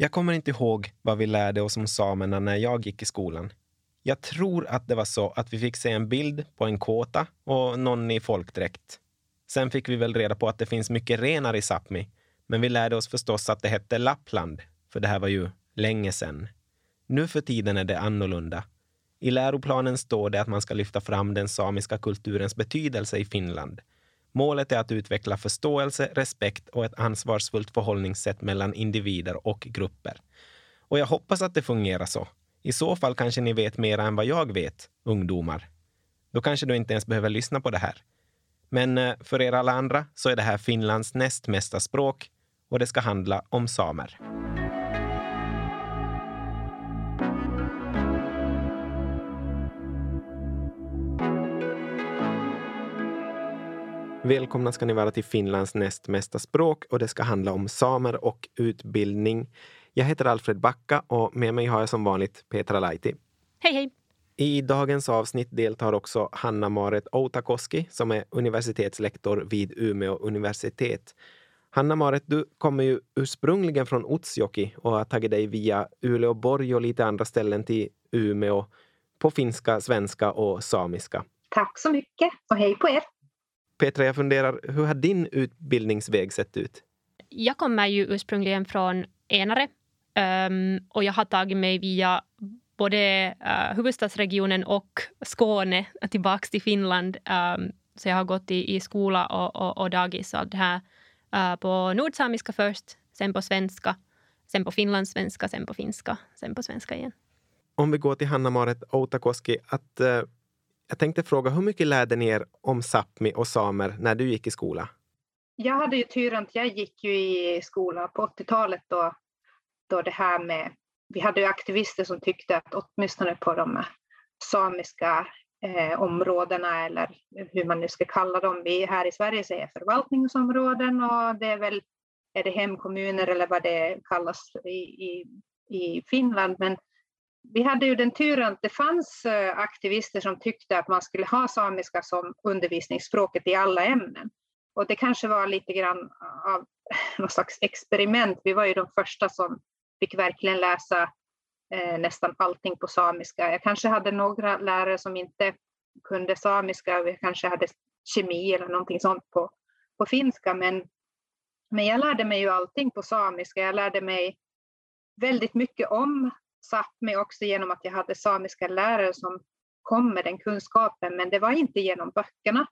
Jag kommer inte ihåg vad vi lärde oss om samerna när jag gick i skolan. Jag tror att det var så att vi fick se en bild på en kåta och någon i folkdräkt. Sen fick vi väl reda på att det finns mycket renar i Sápmi, men vi lärde oss förstås att det hette Lappland, för det här var ju länge sen. Nu för tiden är det annorlunda. I läroplanen står det att man ska lyfta fram den samiska kulturens betydelse i Finland. Målet är att utveckla förståelse, respekt och ett ansvarsfullt förhållningssätt mellan individer och grupper. Och jag hoppas att det fungerar så. I så fall kanske ni vet mer än vad jag vet, ungdomar. Då kanske du inte ens behöver lyssna på det här. Men eh, för er alla andra så är det här Finlands näst mesta språk och det ska handla om samer. Välkomna ska ni vara till Finlands näst mesta språk och det ska handla om samer och utbildning. Jag heter Alfred Backa och med mig har jag som vanligt Petra Laiti. Hej, hej! I dagens avsnitt deltar också Hanna-Maret Outakoski som är universitetslektor vid Umeå universitet. Hanna-Maret, du kommer ju ursprungligen från Utsjoki och har tagit dig via Uleåborg och lite andra ställen till Umeå på finska, svenska och samiska. Tack så mycket och hej på er! Petra, jag funderar, hur har din utbildningsväg sett ut? Jag kommer ju ursprungligen från Enare um, och jag har tagit mig via både uh, huvudstadsregionen och Skåne tillbaks till Finland. Um, så jag har gått i, i skola och, och, och dagis och det här uh, på nordsamiska först, sen på svenska, sen på finlandssvenska, sen på finska, sen på svenska igen. Om vi går till Hanna-Maret Outakoski, att uh, jag tänkte fråga, hur mycket lärde ni er om Sápmi och samer när du gick i skola? Jag hade ju turen att jag gick ju i skola på 80-talet då, då det här med, vi hade ju aktivister som tyckte att åtminstone på de samiska eh, områdena eller hur man nu ska kalla dem, vi här i Sverige säger förvaltningsområden och det är väl är det hemkommuner eller vad det kallas i, i, i Finland, men vi hade ju den turen att det fanns eh, aktivister som tyckte att man skulle ha samiska som undervisningsspråket i alla ämnen. Och det kanske var lite grann av något slags experiment. Vi var ju de första som fick verkligen läsa eh, nästan allting på samiska. Jag kanske hade några lärare som inte kunde samiska, vi kanske hade kemi eller någonting sånt på, på finska, men, men jag lärde mig ju allting på samiska. Jag lärde mig väldigt mycket om Sápmi också genom att jag hade samiska lärare som kom med den kunskapen, men det var inte genom böckerna,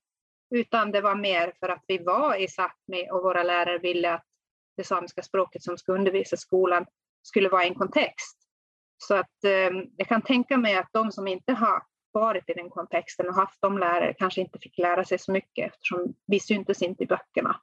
utan det var mer för att vi var i Sápmi och våra lärare ville att det samiska språket som ska undervisa skolan skulle vara i en kontext. Så att eh, jag kan tänka mig att de som inte har varit i den kontexten och haft de lärare kanske inte fick lära sig så mycket eftersom vi syntes inte i böckerna.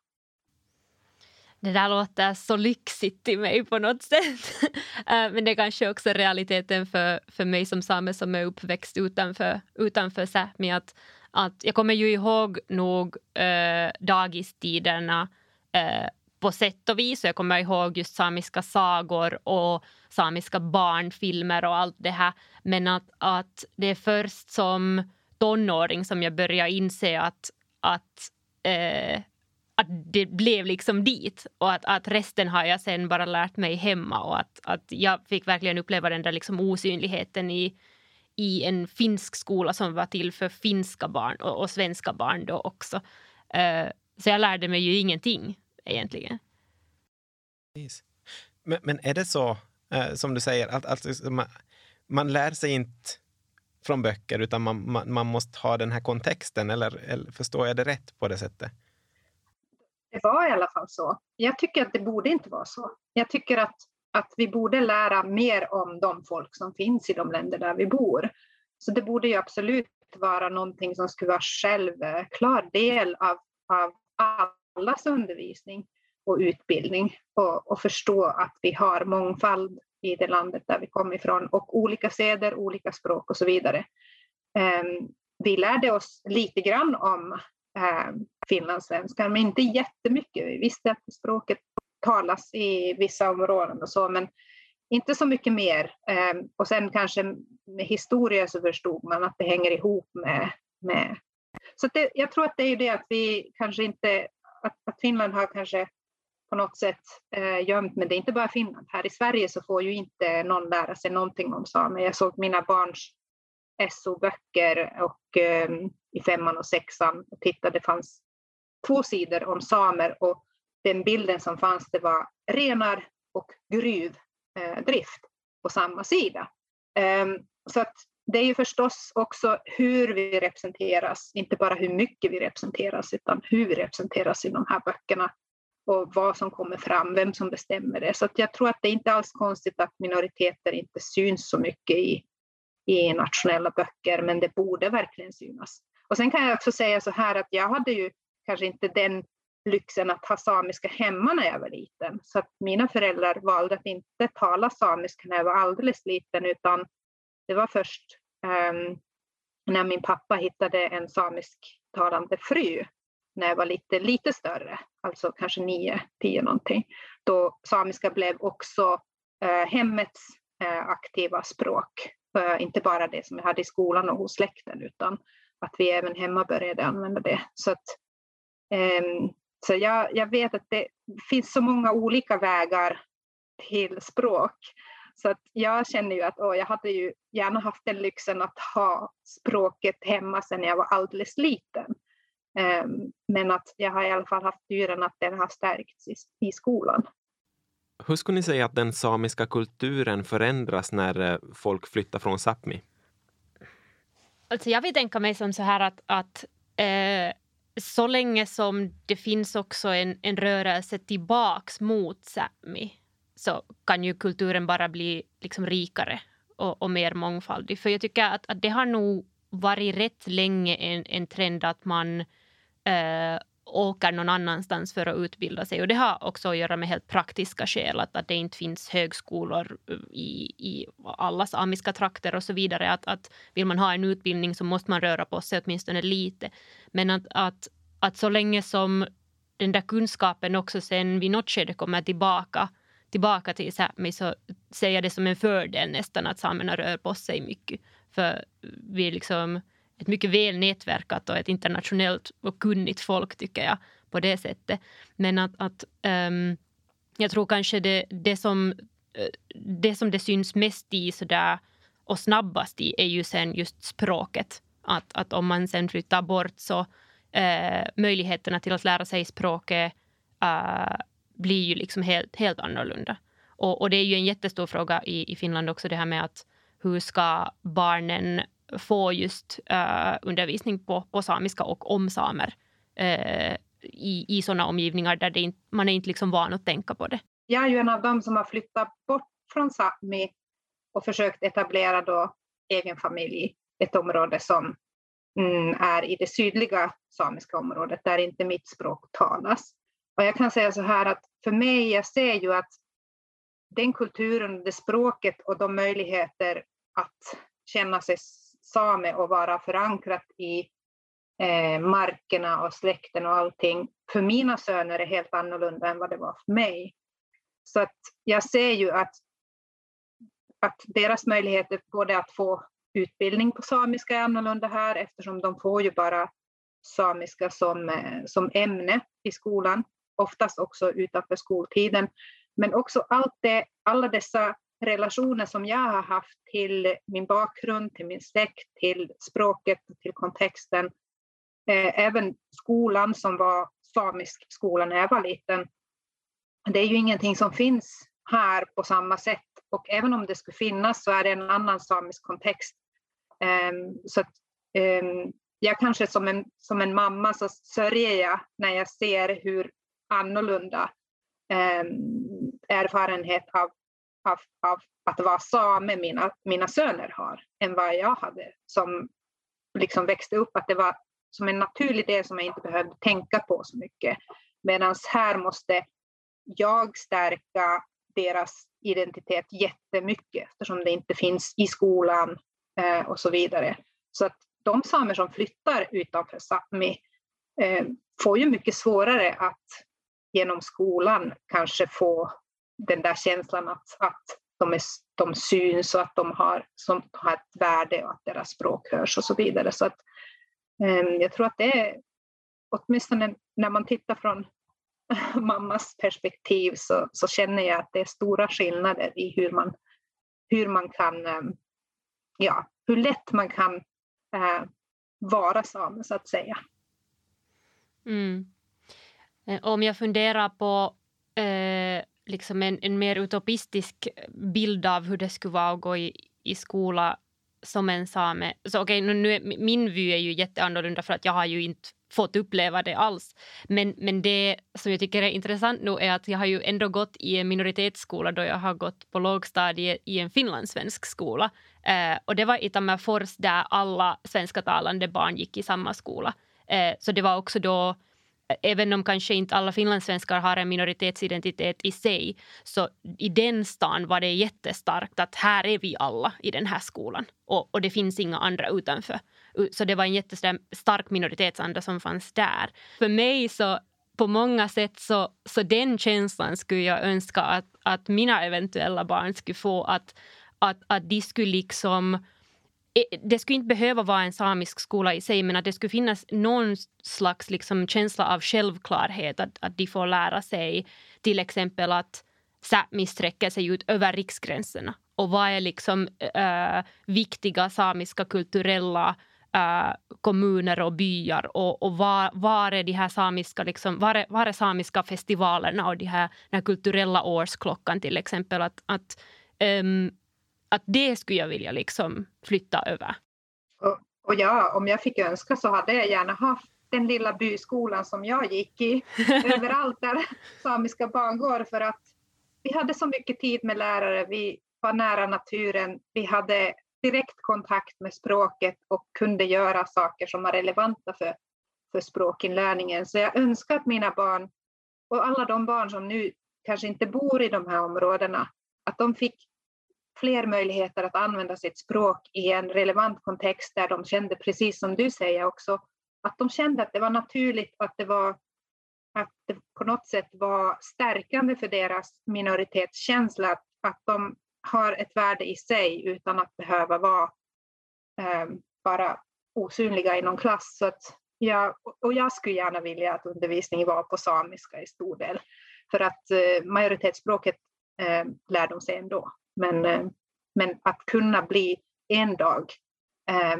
Det där låter så lyxigt till mig på något sätt. Eh, men det är kanske också realiteten för, för mig som same som är uppväxt utanför, utanför Sápmi. Att, att jag kommer ju ihåg nog äh, dagistiderna äh, på sätt och vis. Jag kommer ihåg just samiska sagor och samiska barnfilmer och allt det här. Men att, att det är först som tonåring som jag börjar inse att, att äh, att det blev liksom dit och att, att resten har jag sen bara lärt mig hemma och att, att jag fick verkligen uppleva den där liksom osynligheten i, i en finsk skola som var till för finska barn och, och svenska barn då också. Uh, så jag lärde mig ju ingenting egentligen. Men, men är det så, uh, som du säger, att alltså, liksom man, man lär sig inte från böcker utan man, man, man måste ha den här kontexten, eller, eller förstår jag det rätt på det sättet? Det var i alla fall så. Jag tycker att det borde inte vara så. Jag tycker att, att vi borde lära mer om de folk som finns i de länder där vi bor. Så det borde ju absolut vara någonting som skulle vara självklar eh, del av, av allas undervisning och utbildning och, och, förstå att vi har mångfald i det landet där vi kommer ifrån och olika seder, olika språk och så vidare. Um, vi lärde oss lite grann om eh, finlandssvenskar, men inte jättemycket. Vi visste att språket talas i vissa områden och så, men inte så mycket mer. Eh, och sen kanske med historia så förstod man att det hänger ihop med... med. Så det, jag tror att det är det att vi kanske inte... Att, att Finland har kanske på något sätt eh, gömt, men det är inte bara Finland. Här i Sverige så får ju inte någon lära sig någonting om samer. Jag såg mina barns SO-böcker och eh, i femman och sexan och tittade, det fanns två sidor om samer och den bilden som fanns det var renar och gruvdrift eh, på samma sida. Ehm, så att det är ju förstås också hur vi representeras, inte bara hur mycket vi representeras, utan hur vi representeras i de här böckerna och vad som kommer fram, vem som bestämmer det. Så jag tror att det är inte alls konstigt att minoriteter inte syns så mycket i, i nationella böcker, men det borde verkligen synas. Och sen kan jag också säga så här att jag hade ju kanske inte den lyxen att ha samiska hemma när jag var liten, så att mina föräldrar valde att inte tala samiska när jag var alldeles liten, utan det var först um, när min pappa hittade en samisktalande fru när jag var lite, lite större, alltså kanske nio, tio någonting, då samiska blev också uh, hemmets uh, aktiva språk. Inte bara det som jag hade i skolan och hos släkten, utan att vi även hemma började använda det. Så, att, um, så jag, jag vet att det finns så många olika vägar till språk. Så att jag känner ju att åh, jag hade ju gärna haft den lyxen att ha språket hemma sedan jag var alldeles liten. Um, men att jag har i alla fall haft turen att den har stärkts i, i skolan. Hur skulle ni säga att den samiska kulturen förändras när eh, folk flyttar från Sápmi? Alltså jag vill tänka mig som så här att, att eh, så länge som det finns också en, en rörelse tillbaks mot Sápmi så kan ju kulturen bara bli liksom rikare och, och mer mångfaldig. För jag tycker att, att det har nog varit rätt länge en, en trend att man eh, åker någon annanstans för att utbilda sig. Och det har också att göra med helt praktiska skäl, att, att det inte finns högskolor uh, i, i alla samiska trakter och så vidare. Att, att vill man ha en utbildning så måste man röra på sig åtminstone lite. Men att, att, att så länge som den där kunskapen också sen vid något skede kommer tillbaka tillbaka till Sápmi så ser jag det som en fördel nästan att samerna rör på sig mycket. För vi liksom ett mycket väl nätverkat och ett internationellt och kunnigt folk tycker jag på det sättet. Men att, att um, jag tror kanske det, det, som, eh, det som det syns mest i sådär och snabbast i är ju sen just språket. Att, att om man sen flyttar bort så uh, möjligheterna till att lära sig språket uh, blir ju liksom helt, helt annorlunda. Och, och det är ju en jättestor fråga i, i Finland också det här med att hur ska barnen få just uh, undervisning på, på samiska och om samer uh, i, i sådana omgivningar där det inte, man är inte liksom van att tänka på det. Jag är ju en av dem som har flyttat bort från Sápmi och försökt etablera då egen familj i ett område som mm, är i det sydliga samiska området där inte mitt språk talas. Och jag kan säga så här att för mig, jag ser ju att den kulturen, det språket och de möjligheter att känna sig same och vara förankrat i eh, markerna och släkten och allting, för mina söner är helt annorlunda än vad det var för mig. Så att jag ser ju att, att deras möjligheter både att få utbildning på samiska är annorlunda här eftersom de får ju bara samiska som, eh, som ämne i skolan oftast också utanför skoltiden. Men också allt det, alla dessa relationer som jag har haft till min bakgrund, till min släkt, till språket, till kontexten. Eh, även skolan som var samisk skola när jag var liten. Det är ju ingenting som finns här på samma sätt och även om det skulle finnas så är det en annan samisk kontext. Ehm, så att, ehm, jag kanske som en, som en mamma så sörjer jag när jag ser hur annorlunda ehm, erfarenhet av, av, av att vara same mina, mina söner har än vad jag hade som liksom växte upp, att det var som en naturlig del som jag inte behövde tänka på så mycket. Medan här måste jag stärka deras identitet jättemycket eftersom det inte finns i skolan eh, och så vidare. Så att de samer som flyttar utanför Sápmi eh, får ju mycket svårare att genom skolan kanske få den där känslan att, att de, är, de syns och att de har, som har ett värde och att deras språk hörs och så vidare. Så att, eh, jag tror att det är, åtminstone när man tittar från mammas perspektiv så, så känner jag att det är stora skillnader i hur man, hur man kan, eh, ja, hur lätt man kan eh, vara same så att säga. Mm. Eh, om jag funderar på eh, liksom en, en mer utopistisk bild av hur det skulle vara att gå i, i skola som en same. Så okay, nu nu, min vy är ju jätteannorlunda för att jag har ju inte fått uppleva det alls. Men, men det som jag tycker är intressant nu är att jag har ju ändå gått i en minoritetsskola då jag har gått på lågstadiet i en finlandssvensk skola. Eh, och det var i Tammerfors där alla svenska talande barn gick i samma skola. Eh, så det var också då även om kanske inte alla finlandssvenskar har en minoritetsidentitet i sig, så i den stan var det jättestarkt att här är vi alla i den här skolan och, och det finns inga andra utanför. Så det var en jättestark minoritetsanda som fanns där. För mig så på många sätt så, så den känslan skulle jag önska att, att mina eventuella barn skulle få att, att, att de skulle liksom Eh, det skulle inte behöva vara en samisk skola i sig men att det skulle finnas någon slags liksom känsla av självklarhet att, att de får lära sig till exempel att Sápmi sträcker sig ut över riksgränserna och vad är liksom äh, viktiga samiska kulturella äh, kommuner och byar och, och var, var, är de här samiska, liksom, var, är, var är samiska festivalerna och de här, den här kulturella årsklockan till exempel. Att, att ähm, att det skulle jag vilja liksom flytta över. Och, och ja, om jag fick önska så hade jag gärna haft den lilla byskolan som jag gick i, överallt där samiska barn går, för att vi hade så mycket tid med lärare, vi var nära naturen, vi hade direkt kontakt med språket och kunde göra saker som var relevanta för, för språkinlärningen. Så jag önskar att mina barn, och alla de barn som nu kanske inte bor i de här områdena, att de fick fler möjligheter att använda sitt språk i en relevant kontext där de kände, precis som du säger också, att de kände att det var naturligt att det var att det på något sätt var stärkande för deras minoritetskänsla att, att de har ett värde i sig utan att behöva vara eh, bara osynliga i någon klass. Så att jag, och jag skulle gärna vilja att undervisningen var på samiska i stor del, för att eh, majoritetsspråket eh, lär de sig ändå. Men, eh, men att kunna bli en dag, eh,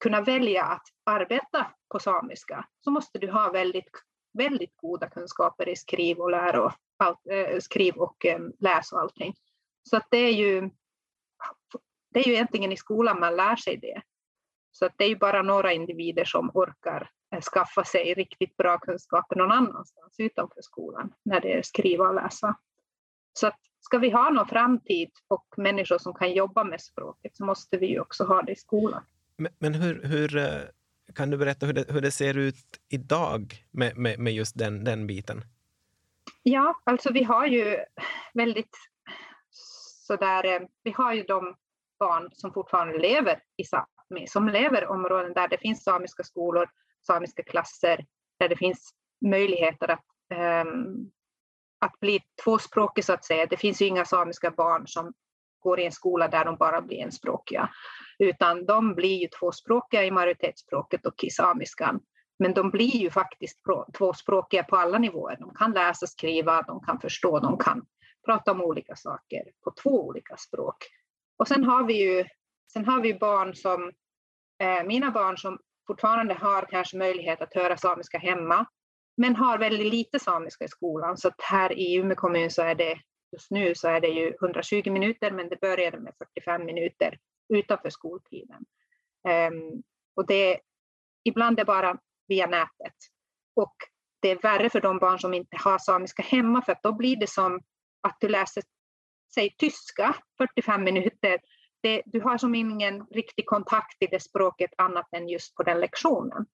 kunna välja att arbeta på samiska, så måste du ha väldigt, väldigt goda kunskaper i skriv och, lär och, allt, eh, skriv och eh, läs och allting. Så att det är ju det är ju egentligen i skolan man lär sig det. Så att det är ju bara några individer som orkar eh, skaffa sig riktigt bra kunskaper någon annanstans utanför skolan när det är skriva och läsa. Så att ska vi ha någon framtid och människor som kan jobba med språket så måste vi ju också ha det i skolan. Men, men hur, hur, eh, kan du berätta hur det, hur det ser ut idag med, med, med just den, den biten? Ja, alltså vi har ju väldigt sådär, eh, vi har ju de barn som fortfarande lever i Sápmi, som lever i områden där det finns samiska skolor, samiska klasser, där det finns möjligheter att um, att bli tvåspråkig så att säga. Det finns ju inga samiska barn som går i en skola där de bara blir enspråkiga, utan de blir ju tvåspråkiga i majoritetsspråket och i samiskan. Men de blir ju faktiskt tvåspråkiga på alla nivåer. De kan läsa, skriva, de kan förstå, de kan prata om olika saker på två olika språk. Och sen har vi ju sen har vi barn som, eh, mina barn som fortfarande har kanske möjlighet att höra samiska hemma, men har väldigt lite samiska i skolan. Så här i Umeå kommun så är det just nu så är det ju 120 minuter, men det började med 45 minuter utanför skoltiden. Um, och det, ibland är det bara via nätet. Och det är värre för de barn som inte har samiska hemma, för att då blir det som att du läser, säg tyska, 45 minuter. Det, du har som ingen riktig kontakt i det språket annat än just på den lektionen.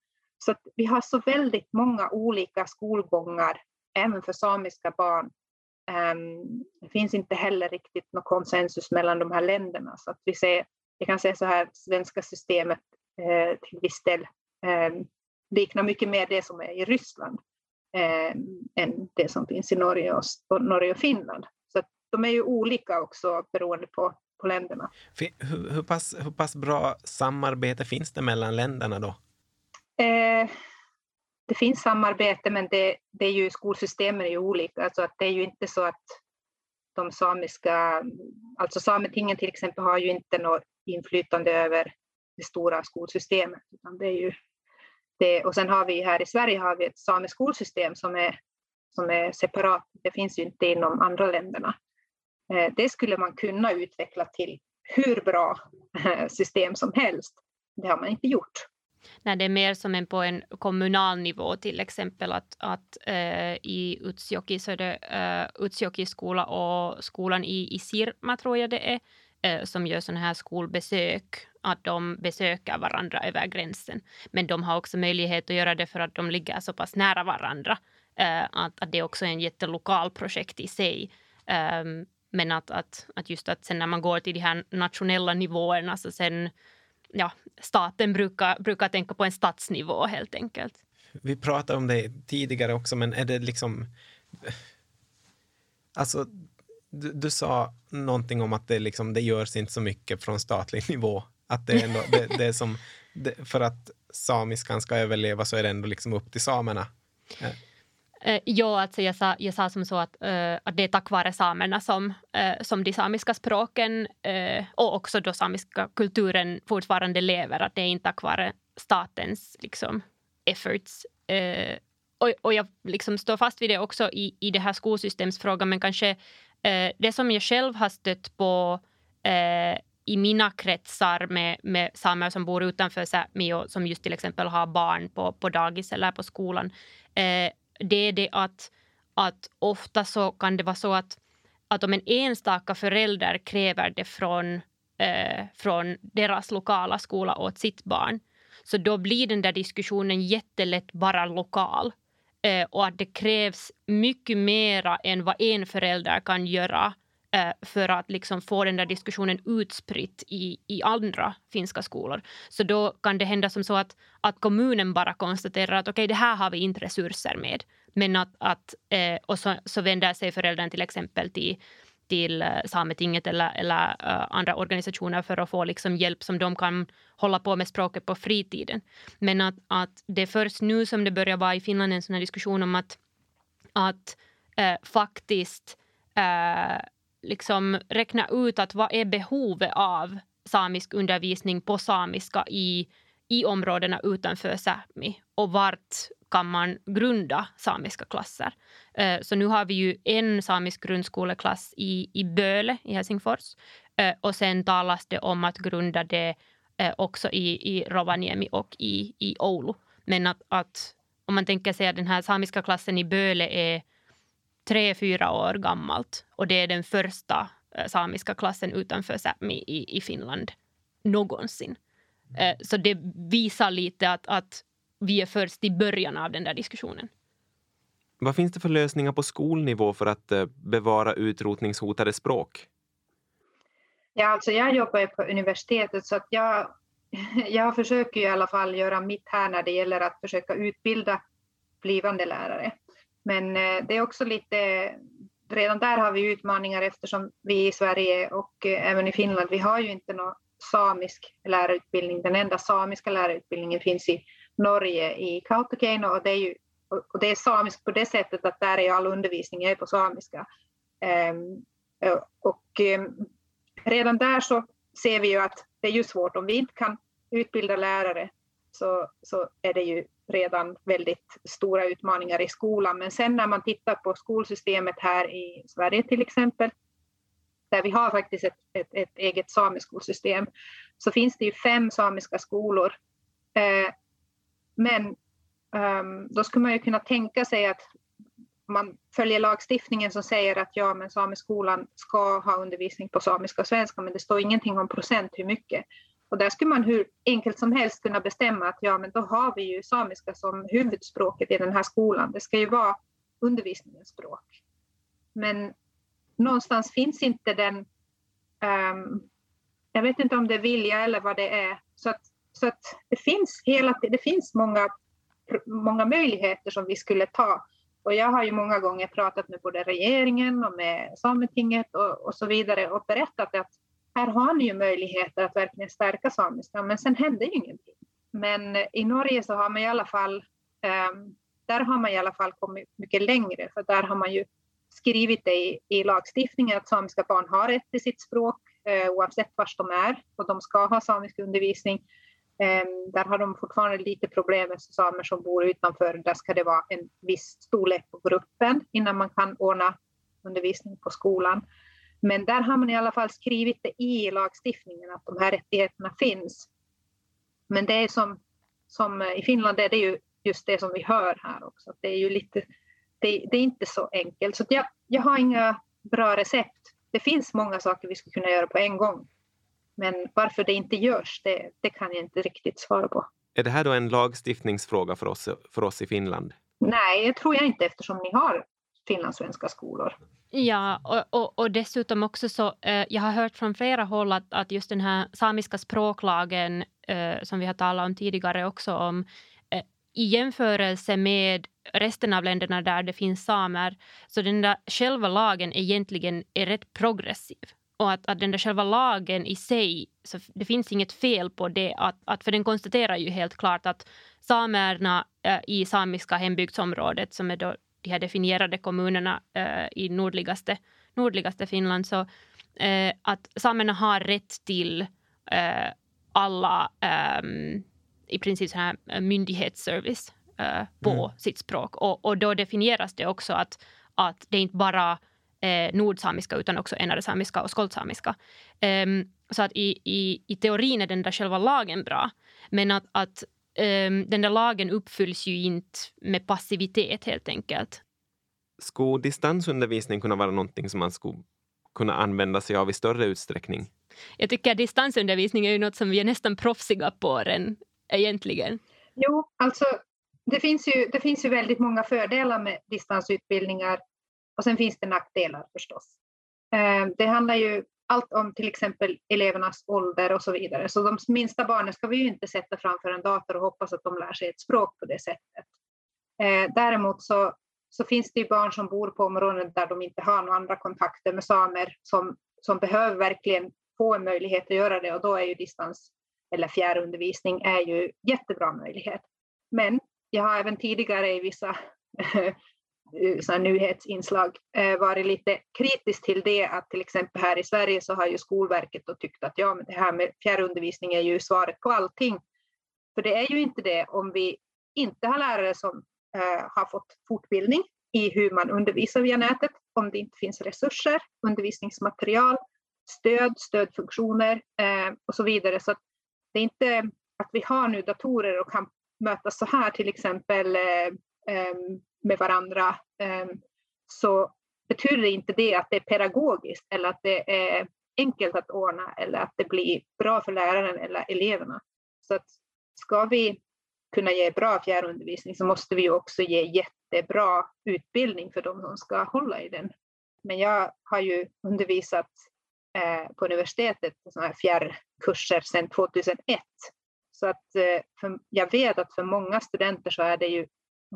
Så vi har så väldigt många olika skolgångar, även för samiska barn. Ehm, det finns inte heller riktigt någon konsensus mellan de här länderna. Så att vi ser, jag kan säga så här, svenska systemet eh, till viss del ehm, liknar mycket mer det som är i Ryssland ehm, än det som finns i Norge och, Norge och Finland. Så att de är ju olika också beroende på, på länderna. Hur, hur, pass, hur pass bra samarbete finns det mellan länderna då? Eh, det finns samarbete men det, det är ju, skolsystemen är ju olika. Alltså att det är ju inte så att de samiska, alltså Sametingen till exempel har ju inte något inflytande över det stora skolsystemet. Utan det är ju det, och sen har vi här i Sverige har vi ett samiskt skolsystem som är, som är separat. Det finns ju inte inom andra länderna. Eh, det skulle man kunna utveckla till hur bra system som helst. Det har man inte gjort. När det är mer som en på en kommunal nivå till exempel att, att äh, i Utsjoki så är det äh, Utsjoki skola och skolan i, i Sirma tror jag det är äh, som gör sådana här skolbesök, att de besöker varandra över gränsen. Men de har också möjlighet att göra det för att de ligger så pass nära varandra. Äh, att, att det är en jättelokal projekt i sig. Ehm, men att, att, att just att sen när man går till de här nationella nivåerna så sen ja, staten brukar, brukar tänka på en statsnivå helt enkelt. Vi pratade om det tidigare också, men är det liksom... Alltså, du, du sa någonting om att det, liksom, det görs inte så mycket från statlig nivå. Att det är ändå, det, det är som, det, för att samiskan ska överleva så är det ändå liksom upp till samerna. Eh, ja, alltså jag, sa, jag sa som så att, eh, att det är tack vare samerna som, eh, som de samiska språken eh, och också då samiska kulturen fortfarande lever. Att det är inte tack vare statens liksom, efforts. Eh, och, och jag liksom står fast vid det också i, i det här skolsystemsfrågan, men kanske eh, det som jag själv har stött på eh, i mina kretsar med, med samer som bor utanför Sápmi och som just till exempel har barn på, på dagis eller på skolan eh, det är det att, att ofta så kan det vara så att, att om en enstaka förälder kräver det från, eh, från deras lokala skola åt sitt barn så då blir den där diskussionen jättelätt bara lokal. Eh, och att det krävs mycket mera än vad en förälder kan göra eh, Eh, för att liksom få den där diskussionen utspritt i, i andra finska skolor. Så då kan det hända som så att, att kommunen bara konstaterar att okej, okay, det här har vi inte resurser med. Men att, att eh, och så, så vänder sig föräldern till exempel till till eh, Sametinget eller, eller uh, andra organisationer för att få liksom hjälp som de kan hålla på med språket på fritiden. Men att, att det är först nu som det börjar vara i Finland en sån här diskussion om att, att uh, faktiskt uh, liksom räkna ut att vad är behovet av samisk undervisning på samiska i, i områdena utanför Sápmi och vart kan man grunda samiska klasser. Eh, så nu har vi ju en samisk grundskoleklass i, i Böle i Helsingfors eh, och sen talas det om att grunda det eh, också i, i Rovaniemi och i, i Oulu. Men att, att om man tänker sig att den här samiska klassen i Böle är tre, fyra år gammalt och det är den första eh, samiska klassen utanför Sápmi i, i Finland någonsin. Eh, så det visar lite att, att vi är först i början av den där diskussionen. Vad finns det för lösningar på skolnivå för att eh, bevara utrotningshotade språk? Ja, alltså jag jobbar ju på universitetet så att jag, jag försöker i alla fall göra mitt här när det gäller att försöka utbilda blivande lärare. Men eh, det är också lite, redan där har vi utmaningar eftersom vi i Sverige och eh, även i Finland, vi har ju inte någon samisk lärarutbildning. Den enda samiska lärarutbildningen finns i Norge, i Kautokeino och det är ju och det är samiskt på det sättet att där är all undervisning är på samiska. Ehm, eh, och ehm, redan där så ser vi ju att det är ju svårt om vi inte kan utbilda lärare så, så är det ju redan väldigt stora utmaningar i skolan. Men sen när man tittar på skolsystemet här i Sverige till exempel, där vi har faktiskt ett, ett, ett eget sameskolsystem, så finns det ju fem samiska skolor. Eh, men um, då skulle man ju kunna tänka sig att man följer lagstiftningen som säger att ja, men Sameskolan ska ha undervisning på samiska och svenska, men det står ingenting om procent hur mycket. Och där skulle man hur enkelt som helst kunna bestämma att ja, men då har vi ju samiska som huvudspråket i den här skolan. Det ska ju vara undervisningens språk. Men någonstans finns inte den, um, jag vet inte om det är vilja eller vad det är, så att, så att det finns hela det finns många, många möjligheter som vi skulle ta. Och jag har ju många gånger pratat med både regeringen och med Sametinget och, och så vidare och berättat att här har ni ju möjligheter att verkligen stärka samiskan, men sen händer ju ingenting. Men eh, i Norge så har man i alla fall Um, där har man i alla fall kommit mycket längre, för där har man ju skrivit det i, i lagstiftningen att samiska barn har rätt till sitt språk eh, oavsett var de är och de ska ha samisk undervisning. Ehm, där har de fortfarande lite problem med samer som bor utanför. Där ska det vara en viss storlek på gruppen innan man kan ordna undervisning på skolan. Men där har man i alla fall skrivit det i lagstiftningen att de här rättigheterna finns. Men det är som, som i Finland är det ju just det som vi hör här också. Det är ju lite, det, det är inte så enkelt. Så jag, jag har inga bra recept. Det finns många saker vi skulle kunna göra på en gång. Men varför det inte görs, det, det kan jag inte riktigt svara på. Är det här då en lagstiftningsfråga för oss, för oss i Finland? Nej, det tror jag inte eftersom ni har finlandssvenska skolor. Ja, och, och, och, dessutom också så, eh, jag har hört från flera håll att, att just den här samiska språklagen eh, som vi har talat om tidigare också om, eh, i jämförelse med resten av länderna där det finns samer, så den där själva lagen egentligen är rätt progressiv. Och att, att den där själva lagen i sig, så det finns inget fel på det, att, att, för den konstaterar ju helt klart att samerna eh, i samiska hembygdsområdet, som är då de här definierade kommunerna äh, i nordligaste, nordligaste Finland, så äh, att samerna har rätt till alla ähm, i princip så här myndighetsservice eh, på mm. sitt språk. Och, och då definieras det också att, att det är inte bara eh, nordsamiska utan också enadesamiska och skoltsamiska. Um, så att i, i, i teorin är den där själva lagen bra. Men att, att um, den där lagen uppfylls ju inte med passivitet helt enkelt. Skulle distansundervisning kunna vara någonting som man skulle kunna använda sig av i större utsträckning? Jag tycker att distansundervisning är ju något som vi är nästan proffsiga på den, egentligen. Jo, alltså det finns, ju, det finns ju väldigt många fördelar med distansutbildningar och sen finns det nackdelar förstås. Eh, det handlar ju allt om till exempel elevernas ålder och så vidare. Så de minsta barnen ska vi ju inte sätta framför en dator och hoppas att de lär sig ett språk på det sättet. Eh, däremot så, så finns det ju barn som bor på områden där de inte har några andra kontakter med samer som, som behöver verkligen få en möjlighet att göra det och då är ju distans eller fjärrundervisning är ju jättebra möjlighet. Men jag har även tidigare i vissa Eh, så nyhetsinslag eh, varit lite kritisk till det att till exempel här i Sverige så har ju Skolverket då tyckt att ja, men det här med fjärrundervisning är ju svaret på allting. För det är ju inte det om vi inte har lärare som eh, har fått fortbildning i hur man undervisar via nätet, om det inte finns resurser, undervisningsmaterial, stöd, stödfunktioner eh, och så vidare. Så det är inte att vi har nu datorer och kan mötas så här till exempel eh, ehm, med varandra ehm, så betyder inte det att det är pedagogiskt eller att det är enkelt att ordna eller att det blir bra för läraren eller eleverna. Så att ska vi kunna ge bra fjärrundervisning så måste vi också ge jättebra utbildning för de som ska hålla i den. Men jag har ju undervisat eh, på universitetet sådana här fjärrkurser sedan 2001 så att eh, för, jag vet att för många studenter så är det ju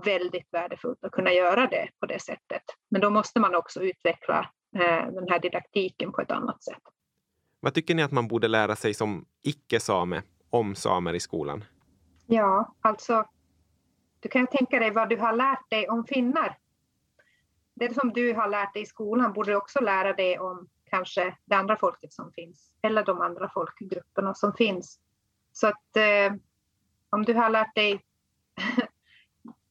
väldigt värdefullt att kunna göra det på det sättet. Men då måste man också utveckla eh, den här didaktiken på ett annat sätt. Vad tycker ni att man borde lära sig som icke-same om samer i skolan? Ja, alltså du kan tänka dig vad du har lärt dig om finnar. Det som du har lärt dig i skolan borde du också lära dig om kanske det andra folket som finns eller de andra folkgrupperna som finns. Så att eh, om du har lärt dig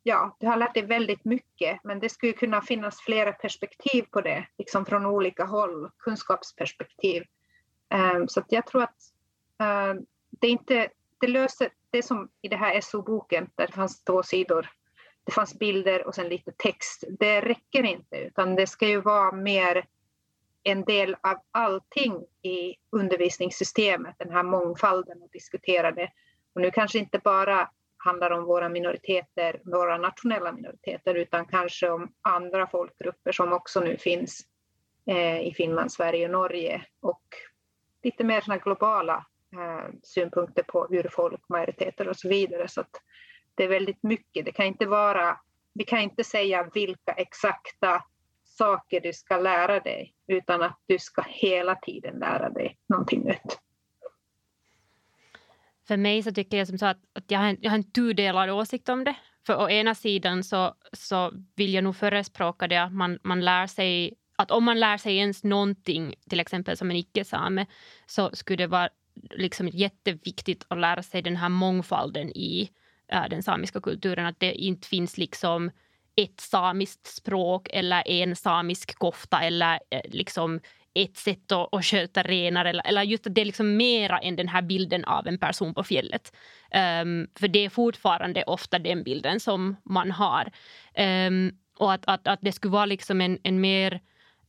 ja, du har lärt dig väldigt mycket, men det skulle kunna finnas flera perspektiv på det, liksom från olika håll, kunskapsperspektiv. Ehm, så att jag tror att ehm, det inte, det löser, det som i den här SO-boken, där det fanns två sidor, det fanns bilder och sen lite text, det räcker inte, utan det ska ju vara mer en del av allting i undervisningssystemet, den här mångfalden och diskutera det. Och nu kanske inte bara handlar om våra minoriteter, våra nationella minoriteter, utan kanske om andra folkgrupper som också nu finns eh, i Finland, Sverige och Norge och lite mer såna globala eh, synpunkter på urfolk, majoriteter och så vidare. Så att det är väldigt mycket. Det kan inte vara, vi kan inte säga vilka exakta saker du ska lära dig, utan att du ska hela tiden lära dig någonting nytt. För mig så tycker jag som så att, att jag, har en, jag har en tudelad åsikt om det. för å ena sidan så, så vill jag nog förespråka det att man, man lär sig att om man lär sig ens någonting, till exempel som en icke-same, så skulle det vara liksom jätteviktigt att lära sig den här mångfalden i äh, den samiska kulturen. Att det inte finns liksom ett samiskt språk eller en samisk kofta eller äh, liksom ett sätt att, att sköta renar. Eller, eller just att det är liksom mera än den här bilden av en person på fjället. Um, för det är fortfarande ofta den bilden som man har. Um, och att, att, att det skulle vara liksom en, en mer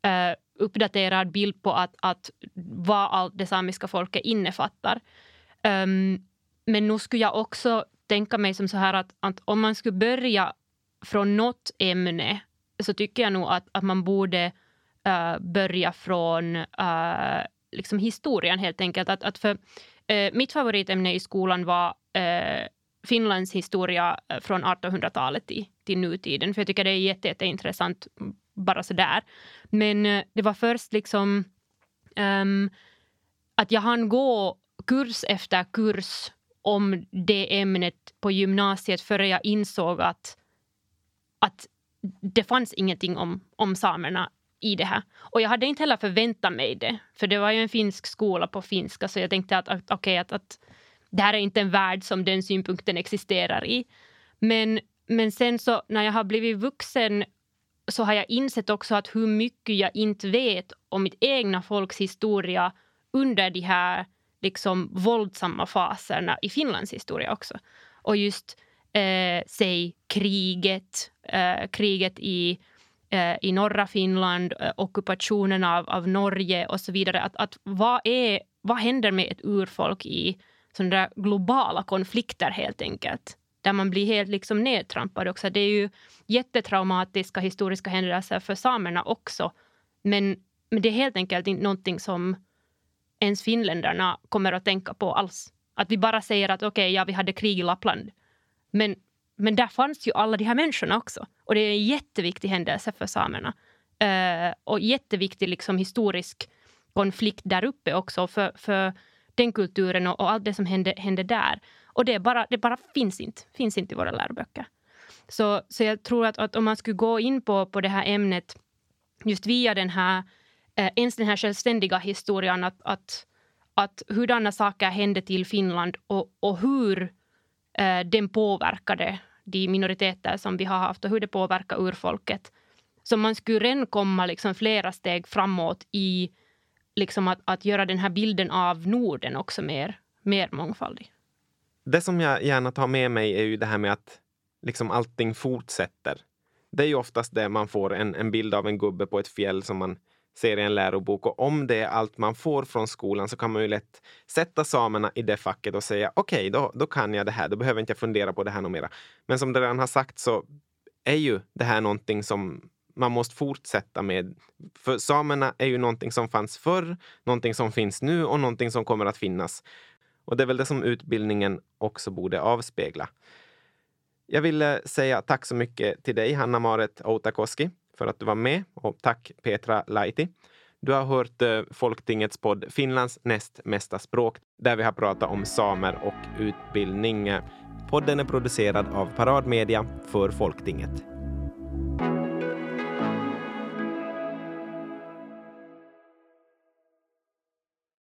uh, uppdaterad bild på att, att vad allt det samiska folket innefattar. Um, men nu skulle jag också tänka mig som så här att, att om man skulle börja från något ämne så tycker jag nog att, att man borde uh, börja från uh, liksom historien helt enkelt. Att, att för, uh, mitt favoritämne i skolan var Finlands historia från 1800-talet till, till nutiden. För jag tycker det är jätte, jätteintressant mm, bara så där. Men det var först liksom um, att jag hann gå kurs efter kurs om det ämnet på gymnasiet före jag insåg att, att det fanns ingenting om, om samerna i det här. Och jag hade inte heller förväntat mig det, för det var ju en finsk skola på finska så jag tänkte att, att, okay, att, att det här är inte en värld som den synpunkten existerar i. Men, men sen så när jag har blivit vuxen så har jag insett också att hur mycket jag inte vet om mitt egna folks historia under de här liksom våldsamma faserna i Finlands historia också. Och just eh, säg kriget, eh, kriget i Eh, i norra Finland, eh, ockupationen av, av Norge och så vidare. Att, att vad, är, vad händer med ett urfolk i sådana där globala konflikter helt enkelt? Där man blir helt liksom nedtrampad också. Det är ju jättetraumatiska historiska händelser för samerna också. Men, men det är helt enkelt inte någonting som ens finländarna kommer att tänka på alls. Att vi bara säger att okej, okay, ja, vi hade krig i Lappland. Men men där fanns ju alla de här människorna också. Och det är en jätteviktig händelse för samerna. Uh, och jätteviktig liksom, historisk konflikt där uppe också för, för den kulturen och, och allt det som hände, hände där. Och det, bara, det bara finns inte, finns inte i våra läroböcker. Så, så jag tror att, att om man skulle gå in på, på det här ämnet just via den här, eh, ens den här självständiga historien att, att, att hurdana saker hände till Finland och, och hur eh, den påverkade de minoriteter som vi har haft och hur det påverkar urfolket. Så man skulle redan komma liksom flera steg framåt i liksom att, att göra den här bilden av Norden också mer, mer mångfaldig. Det som jag gärna tar med mig är ju det här med att liksom allting fortsätter. Det är ju oftast det man får, en, en bild av en gubbe på ett fjäll som man serien lärobok. Och om det är allt man får från skolan så kan man ju lätt sätta samerna i det facket och säga okej, okay, då, då kan jag det här. Då behöver inte jag fundera på det här mer. mera. Men som det redan har sagt så är ju det här någonting som man måste fortsätta med. För samerna är ju någonting som fanns förr, någonting som finns nu och någonting som kommer att finnas. Och det är väl det som utbildningen också borde avspegla. Jag vill säga tack så mycket till dig, Hanna-Maret Outakoski, för att du var med och tack Petra Laiti. Du har hört eh, Folktingets podd Finlands näst mesta språk där vi har pratat om samer och utbildning. Podden är producerad av Paradmedia för Folktinget.